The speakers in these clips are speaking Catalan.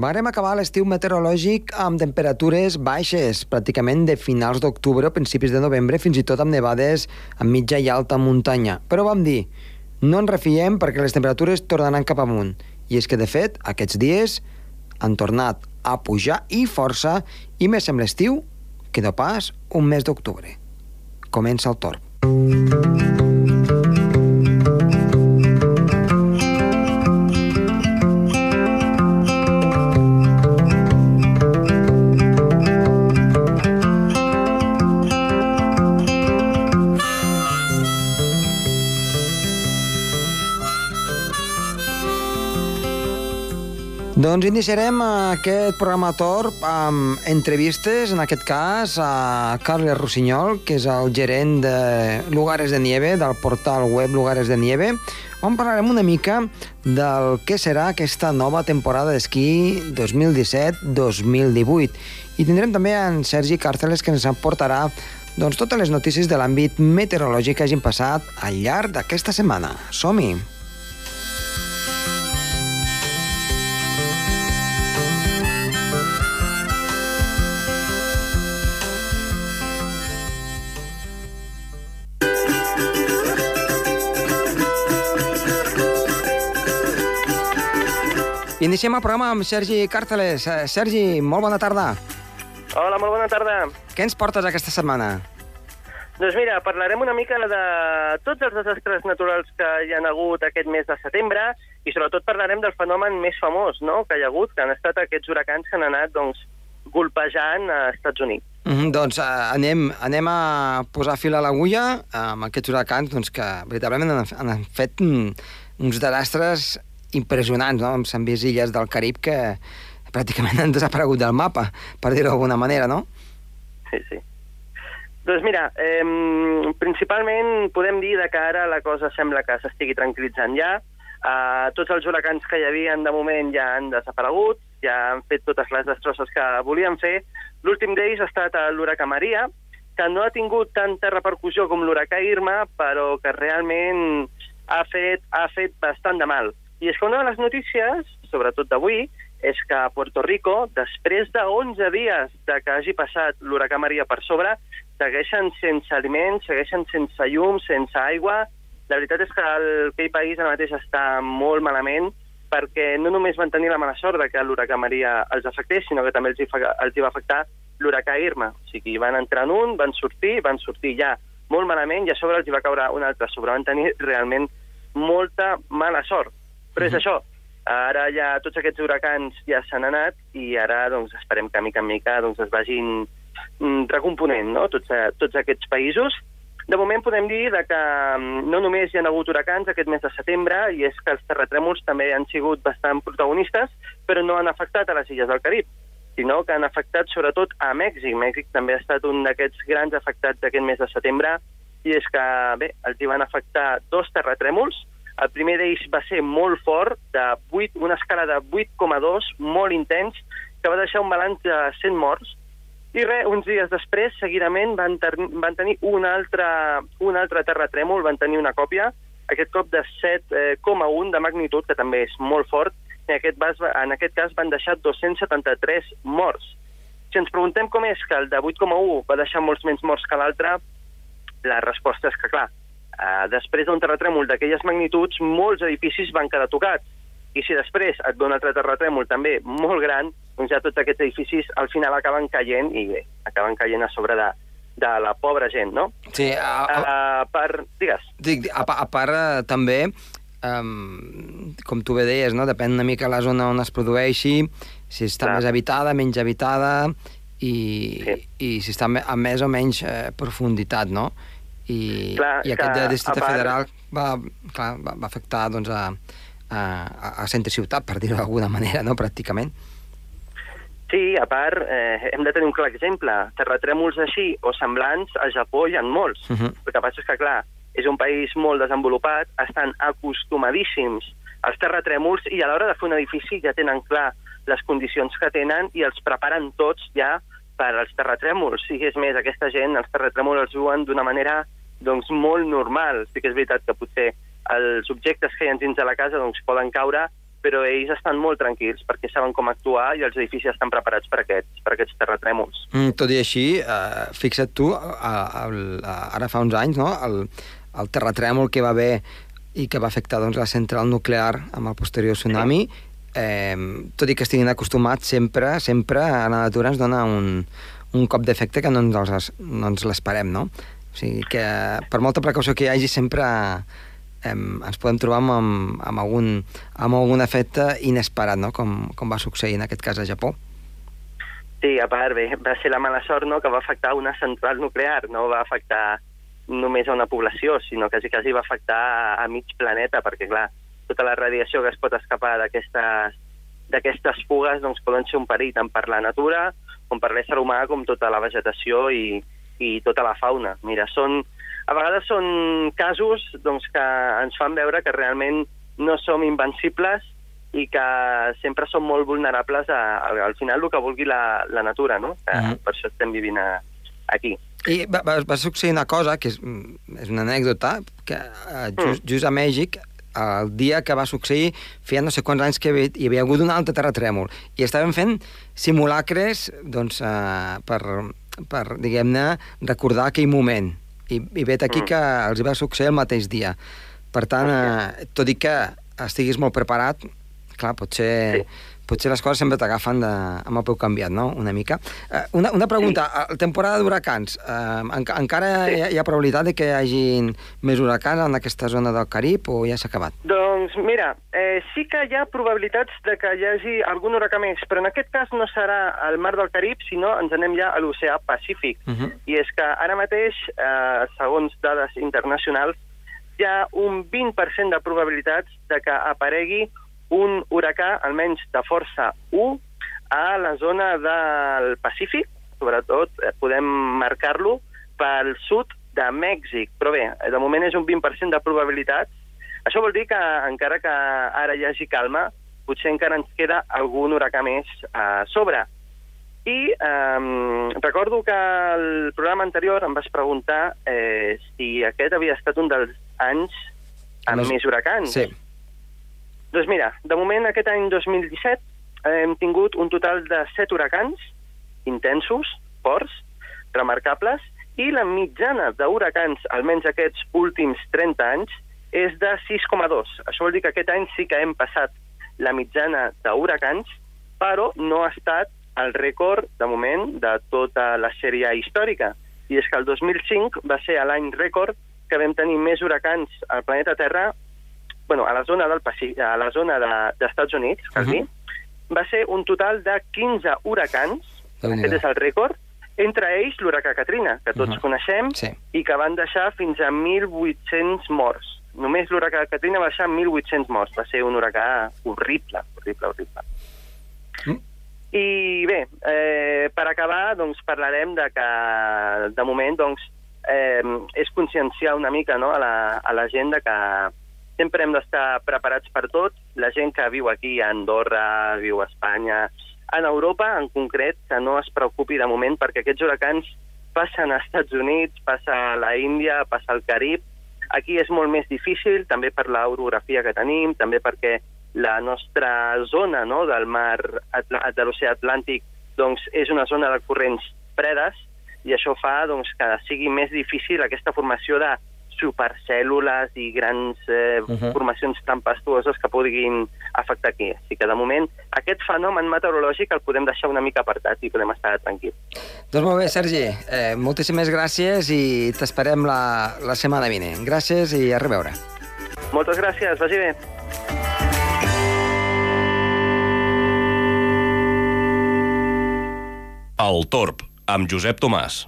Vàrem acabar l'estiu meteorològic amb temperatures baixes, pràcticament de finals d'octubre o principis de novembre, fins i tot amb nevades a mitja i alta muntanya. Però vam dir, no ens refiem perquè les temperatures tornaran cap amunt. I és que, de fet, aquests dies han tornat a pujar i força, i més amb l'estiu que no pas un mes d'octubre. Comença el torn. Doncs iniciarem aquest programa Torp amb entrevistes, en aquest cas a Carles Rossinyol, que és el gerent de Lugares de Nieve, del portal web Lugares de Nieve, on parlarem una mica del que serà aquesta nova temporada d'esquí 2017-2018. I tindrem també en Sergi Càrceles, que ens aportarà doncs, totes les notícies de l'àmbit meteorològic que hagin passat al llarg d'aquesta setmana. Som-hi! Iniciem el programa amb Sergi Càrteles. Eh, Sergi, molt bona tarda. Hola, molt bona tarda. Què ens portes aquesta setmana? Doncs mira, parlarem una mica de tots els desastres naturals que hi han hagut aquest mes de setembre i sobretot parlarem del fenomen més famós no? que hi ha hagut, que han estat aquests huracans que han anat doncs, golpejant a Estats Units. Mm -hmm, doncs uh, anem, anem a posar fil a l'agulla amb aquests huracans doncs, que veritablement han, han fet mm, uns desastres impressionants, no? S'han vist illes del Carib que pràcticament han desaparegut del mapa, per dir-ho d'alguna manera, no? Sí, sí. Doncs mira, eh, principalment podem dir que ara la cosa sembla que s'estigui tranquil·litzant ja. Eh, tots els huracans que hi havia de moment ja han desaparegut, ja han fet totes les destrosses que volien fer. L'últim d'ells ha estat l'huracà Maria, que no ha tingut tanta repercussió com l'huracà Irma, però que realment ha fet, ha fet bastant de mal. I és que una de les notícies, sobretot d'avui, és que a Puerto Rico, després de 11 dies de que hagi passat l'huracà Maria per sobre, segueixen sense aliments, segueixen sense llum, sense aigua. La veritat és que el, aquell país ara mateix està molt malament perquè no només van tenir la mala sort de que l'huracà Maria els afectés, sinó que també els hi, fa, els hi va afectar l'huracà Irma. O sigui, van entrar en un, van sortir, van sortir ja molt malament i a sobre els hi va caure un altre sobre. Van tenir realment molta mala sort. Però és això, ara ja tots aquests huracans ja s'han anat i ara doncs, esperem que mica en mica doncs, es vagin mm, recomponent no? tots, eh, tots aquests països. De moment podem dir de que mm, no només hi ha hagut huracans aquest mes de setembre, i és que els terratrèmols també han sigut bastant protagonistes, però no han afectat a les illes del Carib, sinó que han afectat sobretot a Mèxic. Mèxic també ha estat un d'aquests grans afectats d'aquest mes de setembre, i és que, bé, els hi van afectar dos terratrèmols, el primer d'ells va ser molt fort, de 8, una escala de 8,2, molt intens, que va deixar un balanç de 100 morts, i res, uns dies després, seguidament, van, ter van tenir un altre, un altre terratrèmol, van tenir una còpia, aquest cop de 7,1 de magnitud, que també és molt fort, en aquest, cas, en aquest cas van deixar 273 morts. Si ens preguntem com és que el de 8,1 va deixar molts menys morts que l'altre, la resposta és que, clar, eh, després d'un terratrèmol d'aquelles magnituds, molts edificis van quedar tocats. I si després et dona altre terratrèmol també molt gran, doncs ja tots aquests edificis al final acaben caient i bé, acaben caient a sobre de, de la pobra gent, no? Sí, a, a, a part... Digues. Dic, a, a part eh, també, um, com tu bé deies, no? depèn una mica la zona on es produeixi, si està Clar. més habitada, menys habitada, i, sí. i si està a més o menys eh, profunditat, no? I, clar, i aquest de districte part... federal va, clar, va, va afectar doncs, a, a, a centre ciutat, per dir-ho d'alguna manera, no? pràcticament. Sí, a part, eh, hem de tenir un clar exemple. Terratrèmols així o semblants, a Japó hi ha molts. Uh -huh. El que passa és que, clar, és un país molt desenvolupat, estan acostumadíssims als terratrèmols i a l'hora de fer un edifici ja tenen clar les condicions que tenen i els preparen tots ja per als terratrèmols. I és més, aquesta gent, els terratrèmols els viuen d'una manera doncs, molt normal. Sí que és veritat que potser els objectes que hi ha dins de la casa doncs, poden caure, però ells estan molt tranquils perquè saben com actuar i els edificis estan preparats per aquests, per aquests terratrèmols. Mm, tot i així, eh, fixa't tu, a, a, a, ara fa uns anys, no?, el, el terratrèmol que va haver i que va afectar doncs, la central nuclear amb el posterior tsunami, eh, tot i que estiguin acostumats, sempre, sempre a la natura ens dona un, un cop d'efecte que no ens, no ens l'esperem, no? O sigui que per molta precaució que hi hagi sempre eh, ens podem trobar amb, amb, amb, algun, amb algun efecte inesperat, no? com, com va succeir en aquest cas a Japó. Sí, a part, bé, va ser la mala sort no, que va afectar una central nuclear, no va afectar només a una població, sinó que quasi, quasi va afectar a, a mig planeta, perquè, clar, tota la radiació que es pot escapar d'aquestes fugues doncs, poden ser un perill tant per la natura com per l'ésser humà, com tota la vegetació i, i tota la fauna. Mira, són, a vegades són casos doncs, que ens fan veure que realment no som invencibles i que sempre som molt vulnerables a, a, al final el que vulgui la, la natura, no? Que mm -hmm. Per això estem vivint a, aquí. I va, va, va succeir una cosa, que és, és una anècdota, que uh, just, mm. just a Mèxic, el dia que va succeir, feia no sé quants anys que hi havia hagut un altre terratrèmol, i estaven fent simulacres doncs, uh, per, per diguem-ne, recordar aquell moment. I, i vet aquí mm. que els va succeir el mateix dia. Per tant, uh, tot i que estiguis molt preparat, clar, potser... Sí potser les coses sempre t'agafen amb el peu canviat, no?, una mica. Uh, una, una pregunta, sí. temporada d'huracans, uh, en, encara sí. hi, ha, hi ha probabilitat de que hi hagi més huracans en aquesta zona del Carib o ja s'ha acabat? Doncs mira, eh, sí que hi ha probabilitats de que hi hagi algun huracà més, però en aquest cas no serà al mar del Carib, sinó ens anem ja a l'oceà Pacífic. Uh -huh. I és que ara mateix, eh, segons dades internacionals, hi ha un 20% de probabilitats de que aparegui un huracà, almenys de força 1, a la zona del Pacífic, sobretot eh, podem marcar-lo pel sud de Mèxic. Però bé, de moment és un 20% de probabilitats. Això vol dir que encara que ara hi hagi calma, potser encara ens queda algun huracà més a sobre. I eh, recordo que el programa anterior em vas preguntar eh, si aquest havia estat un dels anys amb més, més huracans. Sí. Doncs mira, de moment aquest any 2017 hem tingut un total de 7 huracans intensos, forts, remarcables, i la mitjana d'huracans, almenys aquests últims 30 anys, és de 6,2. Això vol dir que aquest any sí que hem passat la mitjana d'huracans, però no ha estat el rècord, de moment, de tota la sèrie històrica. I és que el 2005 va ser l'any rècord que vam tenir més huracans al planeta Terra bueno, a la zona del Pacífic, a la zona d'Estats de, Units, cal uh -huh. va ser un total de 15 huracans, aquest és el rècord, entre ells l'huracà Katrina, que tots uh -huh. coneixem, sí. i que van deixar fins a 1.800 morts. Només l'huracà Katrina va deixar 1.800 morts. Va ser un huracà horrible, horrible, horrible. Mm. I bé, eh, per acabar, doncs, parlarem de que, de moment, doncs, eh, és conscienciar una mica no, a, la, a la gent de que sempre hem d'estar preparats per tot. La gent que viu aquí a Andorra, viu a Espanya, en Europa en concret, que no es preocupi de moment perquè aquests huracans passen als Estats Units, passa a la Índia, passa al Carib. Aquí és molt més difícil, també per l'orografia que tenim, també perquè la nostra zona no, del mar de l'oceà Atlàntic doncs, és una zona de corrents fredes i això fa doncs, que sigui més difícil aquesta formació de supercèl·lules i grans eh, uh -huh. formacions tempestuoses que puguin afectar aquí. Així que, de moment, aquest fenomen meteorològic el podem deixar una mica apartat i podem estar tranquils. Doncs molt bé, Sergi. Eh, moltíssimes gràcies i t'esperem la, la setmana vinent. Gràcies i a reveure. Moltes gràcies. Vagi bé. El Torb, amb Josep Tomàs.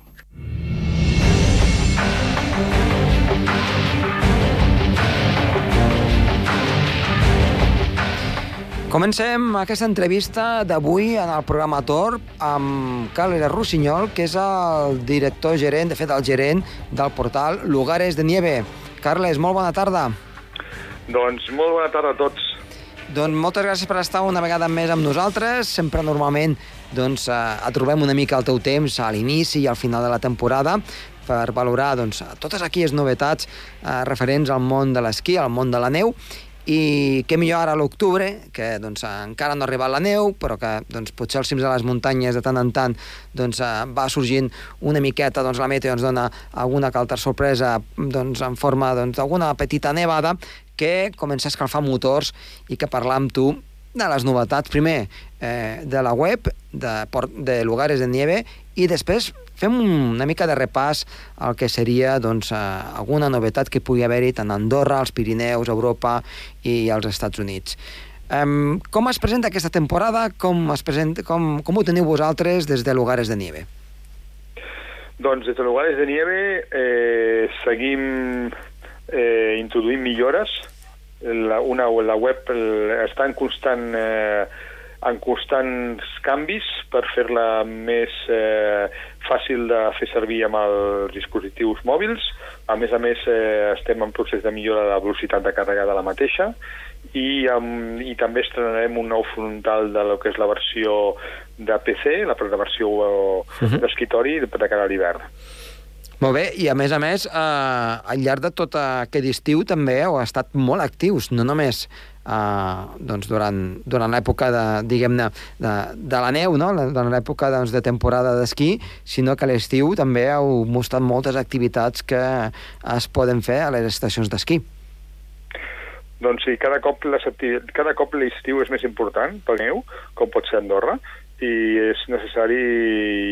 Comencem aquesta entrevista d'avui en el programa Torb amb Carles Rossinyol, que és el director gerent, de fet el gerent del portal Lugares de Nieve. Carles, molt bona tarda. Doncs molt bona tarda a tots. Doncs moltes gràcies per estar una vegada més amb nosaltres. Sempre normalment doncs, eh, trobem una mica el teu temps a l'inici i al final de la temporada per valorar doncs, totes aquelles novetats eh, referents al món de l'esquí, al món de la neu, i què millor ara a l'octubre, que doncs, encara no ha arribat la neu, però que doncs, potser als cims de les muntanyes de tant en tant doncs, eh, va sorgint una miqueta, doncs, la meteo ens dona alguna altra sorpresa doncs, en forma doncs, d'alguna doncs, petita nevada que comença a escalfar motors i que parlar amb tu de les novetats, primer eh, de la web, de, de Lugares de Nieve, i després fem una mica de repàs al que seria doncs, eh, alguna novetat que pugui haver-hi tant a Andorra, als Pirineus, Europa i als Estats Units. Um, com es presenta aquesta temporada? Com, es presenta, com, com ho teniu vosaltres des de Lugares de Nieve? Doncs des de Lugares de Nieve eh, seguim eh, introduint millores. La, una, la web està en constant eh, en constants canvis per fer-la més eh, fàcil de fer servir amb els dispositius mòbils. A més a més, eh, estem en procés de millora de la velocitat de càrrega de la mateixa i, um, i també estrenarem un nou frontal de lo que és la versió de PC, la versió uh -huh. d'escritori de cara a l'hivern. Molt bé, i a més a més, eh, al llarg de tot aquest estiu també heu estat molt actius, no només eh, doncs durant, durant l'època de, diguem-ne, de, de la neu, no? durant l'època doncs, de temporada d'esquí, sinó que a l'estiu també heu mostrat moltes activitats que es poden fer a les estacions d'esquí. Doncs sí, cada cop, cada cop l'estiu és més important pel neu, com pot ser Andorra, i és necessari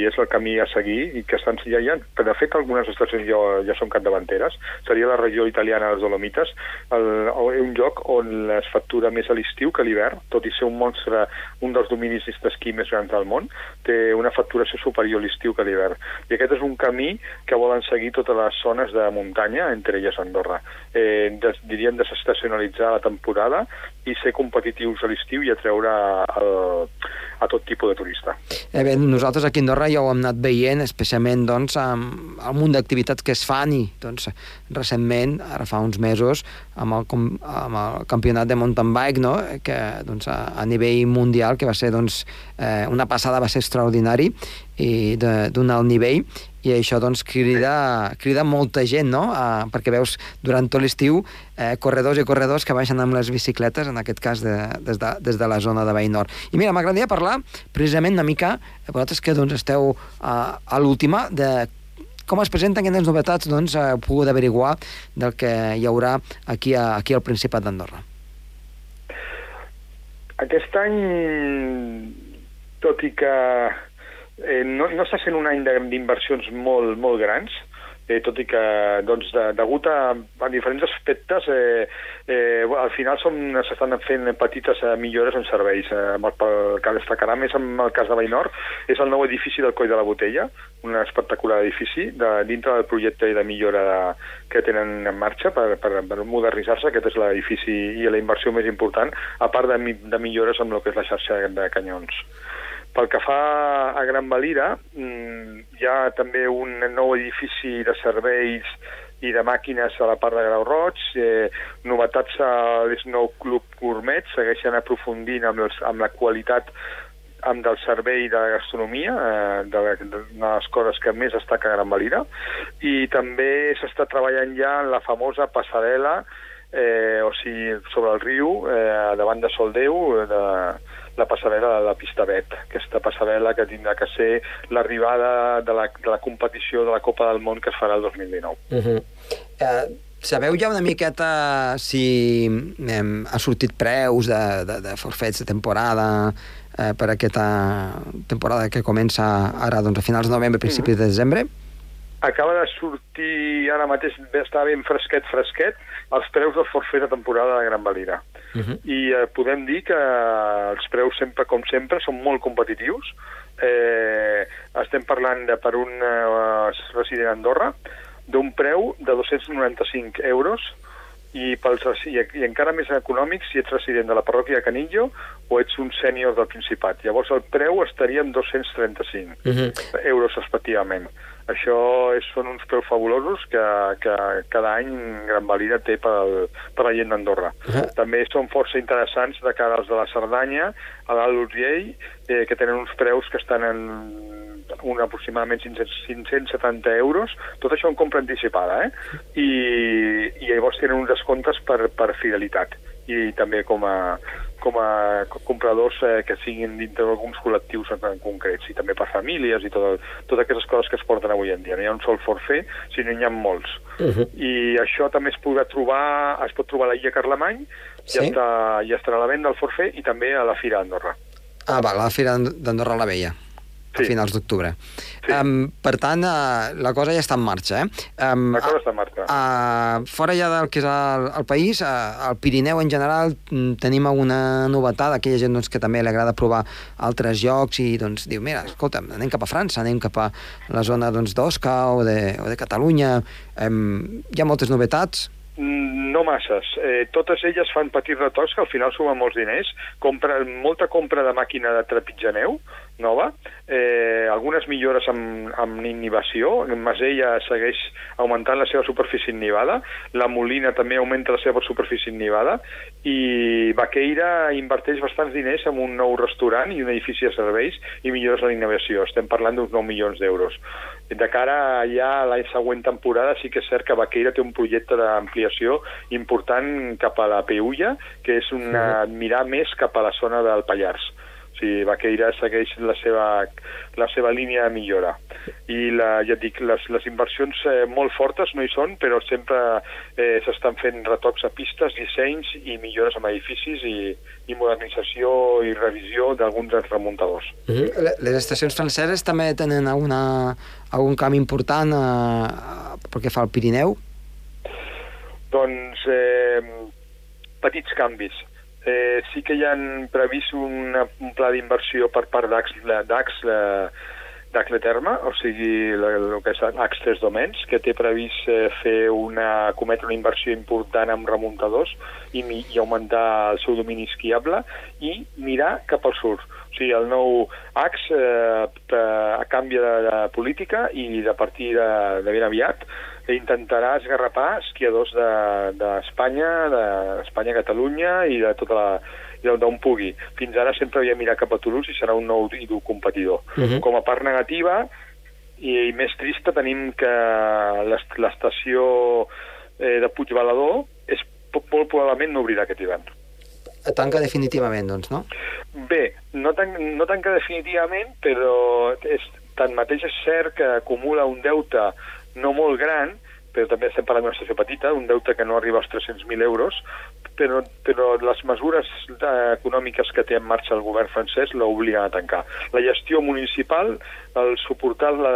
i és el camí a seguir i que estan, ja hi ha, de fet algunes estacions ja, ja són capdavanteres. Seria la regió italiana dels Dolomites el, un lloc on es factura més a l'estiu que a l'hivern tot i ser un monstre, un dels dominis d'esquí més grans del món té una facturació superior a l'estiu que a l'hivern. I aquest és un camí que volen seguir totes les zones de muntanya entre elles Andorra. Eh, des, diríem desestacionalitzar la temporada i ser competitius a l'estiu i atreure el, a tot tipus de turista. Eh bé, nosaltres aquí a Andorra ja ho hem anat veient, especialment doncs, amb el munt d'activitats que es fan i doncs, recentment, ara fa uns mesos, amb el, amb el campionat de mountain bike, no? que doncs, a, a nivell mundial, que va ser doncs, eh, una passada, va ser extraordinari i d'un alt nivell i això doncs crida, crida molta gent, no? Uh, perquè veus durant tot l'estiu eh, corredors i corredors que baixen amb les bicicletes, en aquest cas de, des, de, des de la zona de Veïnor. I mira, m'agradaria parlar precisament una mica, eh, vosaltres que doncs, esteu uh, a l'última, de com es presenten aquestes novetats, doncs, heu pogut averiguar del que hi haurà aquí, a, aquí al Principat d'Andorra. Aquest any, tot i que eh, no, no està sent un any d'inversions molt, molt grans, eh, tot i que, doncs, de, degut a, a diferents aspectes, eh, eh, al final s'estan fent petites eh, millores en serveis. Eh, el, el que destacarà més en el cas de Veïnor és el nou edifici del Coll de la Botella, un espectacular edifici de, dintre del projecte de millora de, que tenen en marxa per, per, per modernitzar-se. Aquest és l'edifici i la inversió més important, a part de, de millores amb el que és la xarxa de canyons. Pel que fa a Gran Valira, mm, hi ha també un nou edifici de serveis i de màquines a la part de Grau Roig, eh, novetats a l'Snow Club Gourmet, segueixen aprofundint amb, els, amb la qualitat amb del servei de la gastronomia, eh, de, de, de les coses que més destaca Gran Valira, i també s'està treballant ja en la famosa passarel·la, eh, o sigui, sobre el riu, eh, davant de Soldeu, de, la passarel·la de la pista Bet, aquesta passarel·la que tindrà que ser l'arribada de, la, de la competició de la Copa del Món que es farà el 2019. Uh -huh. eh, sabeu ja una miqueta si eh, ha sortit preus de, de, de forfets de temporada eh, per aquesta temporada que comença ara doncs, a finals de novembre, principis uh -huh. de desembre? Acaba de sortir ara mateix, està ben fresquet, fresquet, els preus del forfet de temporada de Gran Valira. Uh -huh. I eh, podem dir que els preus sempre, com sempre, són molt competitius. Eh, estem parlant de, per un eh, resident a Andorra d'un preu de 295 euros i, pels, i, i encara més econòmics si ets resident de la parròquia de Canillo o ets un sènior del Principat. Llavors el preu estaria en 235 uh -huh. euros respectivament. Això és, són uns preus fabulosos que, que cada any Gran Valira té per, per la gent d'Andorra. Uh -huh. També són força interessants de cara als de la Cerdanya, a l'Alt Urgell, eh, que tenen uns preus que estan en un aproximadament 570 euros, tot això en compra anticipada, eh? I, i llavors tenen uns descomptes per, per fidelitat i també com a, com a compradors eh, que siguin dintre d'alguns col·lectius en, en concrets, i també per famílies i tot, totes aquestes coses que es porten avui en dia. No hi ha un sol forfait, sinó n'hi ha molts. Uh -huh. I això també es podrà trobar, es pot trobar a l'illa Carlemany, sí? ja, està, ja estarà a la venda el forfait, i també a la Fira d'Andorra. Ah, va, la Fira d'Andorra la Vella sí. a finals d'octubre. Sí. Um, per tant, uh, la cosa ja està en marxa, eh? Um, la cosa està en marxa. Uh, fora ja del que és el, el país, uh, al Pirineu en general mm, tenim alguna novetat, aquella gent doncs, que també li agrada provar altres llocs i doncs diu, mira, escolta, anem cap a França, anem cap a la zona doncs, d'Osca o, de, o de Catalunya, um, hi ha moltes novetats, Mm, no masses. Eh, totes elles fan petits retocs que al final sumen molts diners. Compra, molta compra de màquina de trepitjar neu nova, eh, algunes millores amb, amb inhibició. Masella segueix augmentant la seva superfície innivada, la Molina també augmenta la seva superfície innivada i Baqueira inverteix bastants diners en un nou restaurant i un edifici de serveis i millores en innovació. Estem parlant d'uns 9 milions d'euros. De cara ja a l'any següent temporada sí que és cert que Baqueira té un projecte d'ampliació important cap a la Peulla, que és una, mirar més cap a la zona del Pallars sigui, Baqueira segueix la seva, la seva línia de millora. I la, ja et dic, les, les inversions eh, molt fortes no hi són, però sempre eh, s'estan fent retocs a pistes, dissenys i millores amb edificis i, i modernització i revisió d'alguns dels remuntadors. Mm -hmm. Les estacions franceses també tenen alguna, algun canvi important eh, pel que fa al Pirineu? Doncs eh, petits canvis eh, sí que hi han previst una, un pla d'inversió per part d'AX d'Acle Terma, o sigui, el que és AX 3 Domens, que té previst eh, fer una, cometre una inversió important amb remuntadors i, i augmentar el seu domini esquiable i mirar cap al sud. O sigui, el nou AX eh, a canvi de, de política i de partir de, de ben aviat intentarà esgarrapar esquiadors d'Espanya, de, d'Espanya, Catalunya i de tota la d'on pugui. Fins ara sempre havia mirat cap a Toulouse i serà un nou i dur competidor. Uh -huh. Com a part negativa i, i més trista tenim que l'estació eh, de Puigbalador és molt probablement no obrirà aquest hivern. Tanca definitivament, doncs, no? Bé, no, tan, no tanca definitivament, però és, tanmateix és cert que acumula un deute no molt gran, però també estem parlant d'una estació petita, un deute que no arriba als 300.000 euros, però, però les mesures eh, econòmiques que té en marxa el govern francès l'obliguen a tancar. La gestió municipal, el suportar la,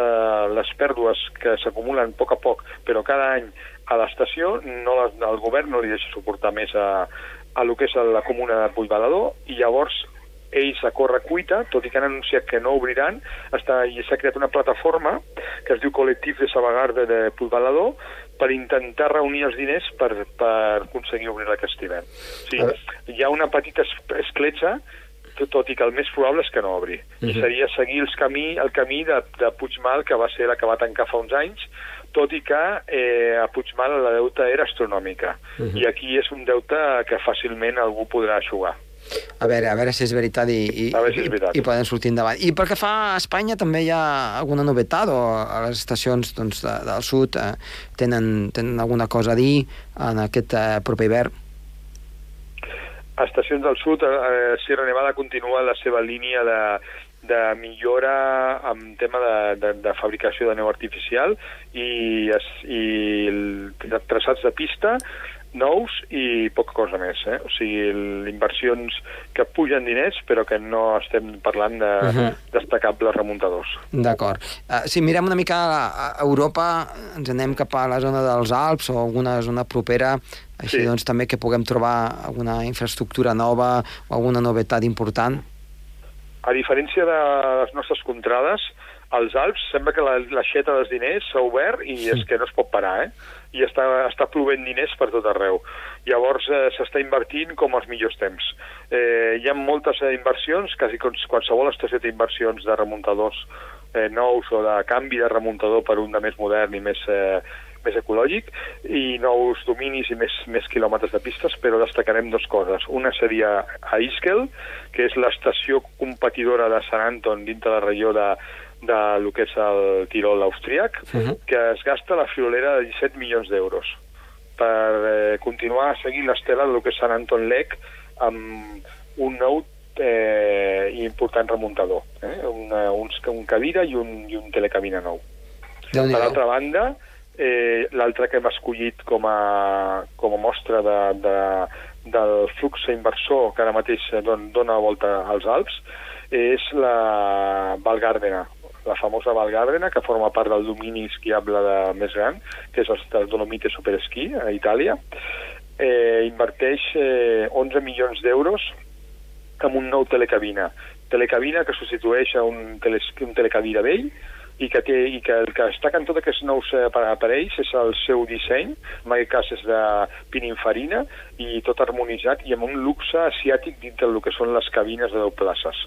les pèrdues que s'acumulen a poc a poc, però cada any a l'estació, no, el govern no li deixa suportar més a, a lo que és la comuna de Puigbalador, i llavors ells a corre cuita, tot i que han anunciat que no obriran, està, i s'ha creat una plataforma que es diu Col·lectiu de Sabagarde de Pulvalador per intentar reunir els diners per, per aconseguir obrir aquest hivern. O sigui, hi ha una petita escletxa tot i que el més probable és que no obri. Uh -huh. I mhm. seria seguir els camí, el camí de, de Puigmal, que va ser la que va tancar fa uns anys, tot i que eh, a Puigmal la deuta era astronòmica. Uh mhm. -huh. I aquí és un deute que fàcilment algú podrà aixugar. A veure, a veure si és veritat i, i, si és veritat. i, i poden sortir endavant. I pel que fa a Espanya, també hi ha alguna novetat o a les estacions doncs, de, del sud eh, tenen, tenen alguna cosa a dir en aquest eh, proper hivern? A estacions del sud, eh, Sierra Nevada continua la seva línia de, de millora en tema de, de, de fabricació de neu artificial i, i el, traçats de pista nous i poca cosa més. Eh? O sigui, inversions que pugen diners però que no estem parlant de uh -huh. destacables remuntadors. D'acord. Uh, si mirem una mica a Europa, ens anem cap a la zona dels Alps o alguna zona propera, així sí. doncs també que puguem trobar alguna infraestructura nova o alguna novetat important? A diferència de les nostres contrades, als Alps sembla que l'aixeta dels diners s'ha obert i sí. és que no es pot parar, eh? I està, està plovent diners per tot arreu. Llavors eh, s'està invertint com els millors temps. Eh, hi ha moltes eh, inversions, quasi qualsevol estació té inversions de remuntadors eh, nous o de canvi de remuntador per un de més modern i més, eh, més ecològic i nous dominis i més, més quilòmetres de pistes, però destacarem dues coses. Una seria a Iskel, que és l'estació competidora de Sant Anton dintre la regió de, de lo que és el Tirol austríac, uh -huh. que es gasta la friolera de 17 milions d'euros. per eh, continuar a seguir l'estela del que és Sant Anton Lec amb un nou eh, important remuntador, eh? Una, un, un cadira i un, i un telecabina nou. Per l'altra banda, eh, l'altre que hem escollit com a, com a mostra de, de, del flux inversor que ara mateix don, dona volta als Alps és la Val Gardena, la famosa Val Gardena, que forma part del domini esquiable de més gran, que és el Dolomite Superesquí, a Itàlia. Eh, inverteix eh, 11 milions d'euros amb un nou telecabina. Telecabina que substitueix a un, tele, un telecadira vell i que, té, i que el que destaca en tots aquests nous eh, aparells és el seu disseny, en aquest cas és de pininfarina, i tot harmonitzat i amb un luxe asiàtic dintre del que són les cabines de 10 places.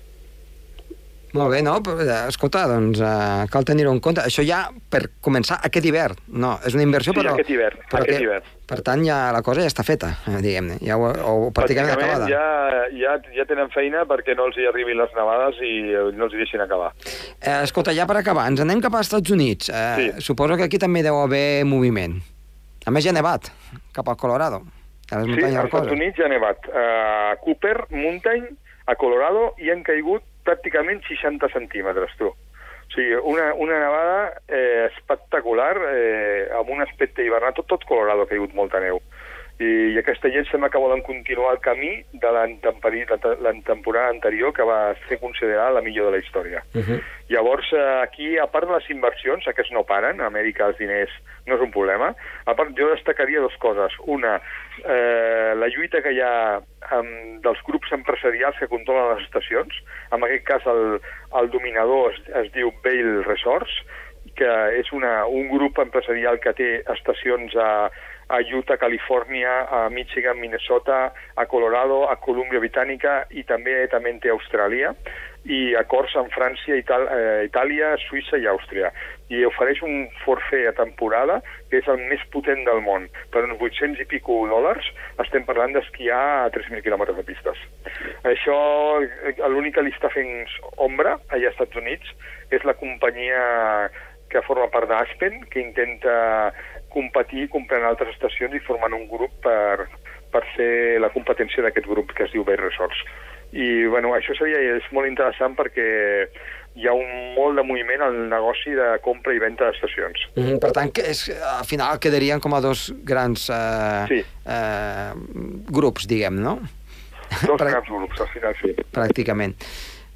Molt bé, no? Però, eh, escolta, doncs uh, cal tenir-ho en compte. Això ja per començar aquest hivern. No, és una inversió, sí, però... aquest hivern. Però aquest que, hivern. Per tant, ja la cosa ja està feta, eh, diguem-ne. Ja, o, o pràcticament, pràcticament acabada. Ja, ja, ja tenen feina perquè no els hi arribin les nevades i no els hi deixin acabar. Eh, escolta, ja per acabar, ens anem cap als Estats Units. Eh, Sí. Suposo que aquí també deu haver moviment. A més, ja ha nevat, cap al Colorado. A les Sí, als Estats. Units ja ha nevat. A Cooper Mountain, a Colorado, hi han caigut pràcticament 60 centímetres, tu. O sigui, una, una nevada eh, espectacular, eh, amb un aspecte hivernal, tot, tot Colorado ha caigut molta neu. I, i aquesta gent sembla que volen continuar el camí de la te- la temporada anterior que va ser considerada la millor de la història. Uh -huh. Llavors, eh, aquí, a part de les inversions, aquests no paren, a Amèrica els diners no és un problema, a part jo destacaria dues coses. Una, eh, la lluita que hi ha amb, dels grups empresarials que controlen les estacions, en aquest cas el, el dominador es, es diu Vail Resorts, que és una, un grup empresarial que té estacions a, a Utah, Califòrnia, a Michigan, Minnesota, a Colorado, a Colúmbia Britànica i també també té Austràlia i acords amb França, Ital eh, Itàlia, Suïssa i Àustria. I ofereix un forfait a temporada que és el més potent del món. Per uns 800 i pico dòlars estem parlant d'esquiar a 3.000 quilòmetres de pistes. Això, eh, l'únic que li està fent ombra allà als Estats Units és la companyia que forma part d'Aspen, que intenta competir comprant altres estacions i formant un grup per, per ser la competència d'aquest grup que es diu Bay Resorts. I bueno, això seria, és molt interessant perquè hi ha un molt de moviment al negoci de compra i venda d'estacions. Mm -hmm. Per tant, que és, al final quedarien com a dos grans eh, Sí. eh, grups, diguem, no? Dos grans grups, al final sí. Pràcticament.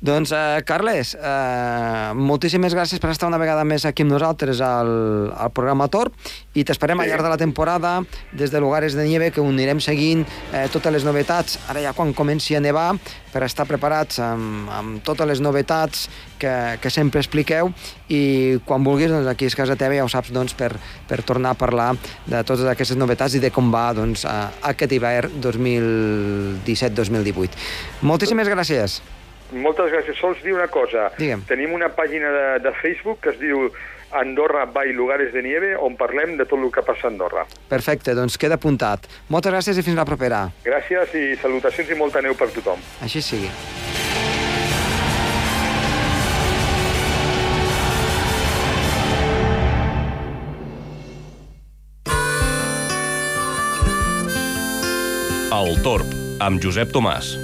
Doncs, eh, Carles, eh, moltíssimes gràcies per estar una vegada més aquí amb nosaltres al, al programa Tor i t'esperem sí. Al llarg de la temporada des de Lugares de Nieve que ho anirem seguint eh, totes les novetats, ara ja quan comenci a nevar per estar preparats amb, amb totes les novetats que, que sempre expliqueu i quan vulguis doncs, aquí és casa teva ja ho saps doncs, per, per tornar a parlar de totes aquestes novetats i de com va doncs, a, aquest hivern 2017-2018. Moltíssimes gràcies. Moltes gràcies. Sols dir una cosa. Digue'm. Tenim una pàgina de, de Facebook que es diu Andorra by Lugares de Nieve, on parlem de tot el que passa a Andorra. Perfecte, doncs queda apuntat. Moltes gràcies i fins la propera. Gràcies i salutacions i molta neu per tothom. Així sigui. El Torb, amb Josep Tomàs.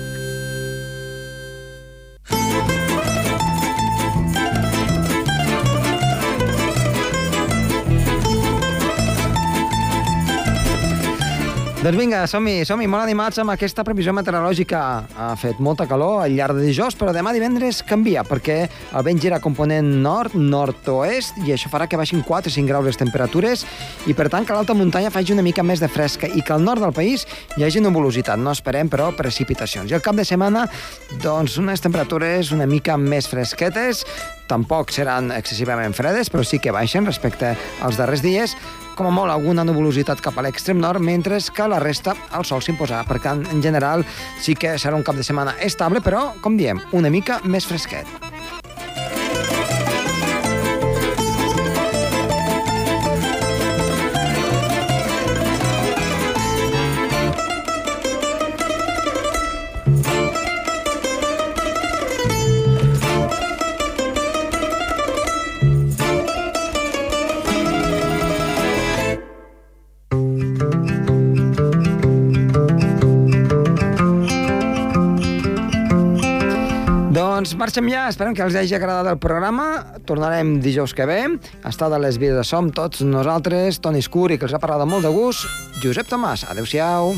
Doncs vinga, som-hi, som-hi, molt animats amb aquesta previsió meteorològica. Ha fet molta calor al llarg de dijous, però demà divendres canvia, perquè el vent gira component nord, nord-oest, i això farà que baixin 4 o 5 graus les temperatures, i per tant que l'alta muntanya faci una mica més de fresca, i que al nord del país hi hagi nuvolositat. No esperem, però, precipitacions. I al cap de setmana, doncs, unes temperatures una mica més fresquetes, tampoc seran excessivament fredes, però sí que baixen respecte als darrers dies, com a molt alguna nuvolositat cap a l'extrem nord, mentre que la resta el sol s'imposarà. Per tant, en general, sí que serà un cap de setmana estable, però, com diem, una mica més fresquet. Marxem ja, esperem que els hagi agradat el programa. Tornarem dijous que ve. Està de les vides som tots nosaltres, Toni Escur, i que els ha parlat amb molt de gust, Josep Tomàs. Adéu-siau.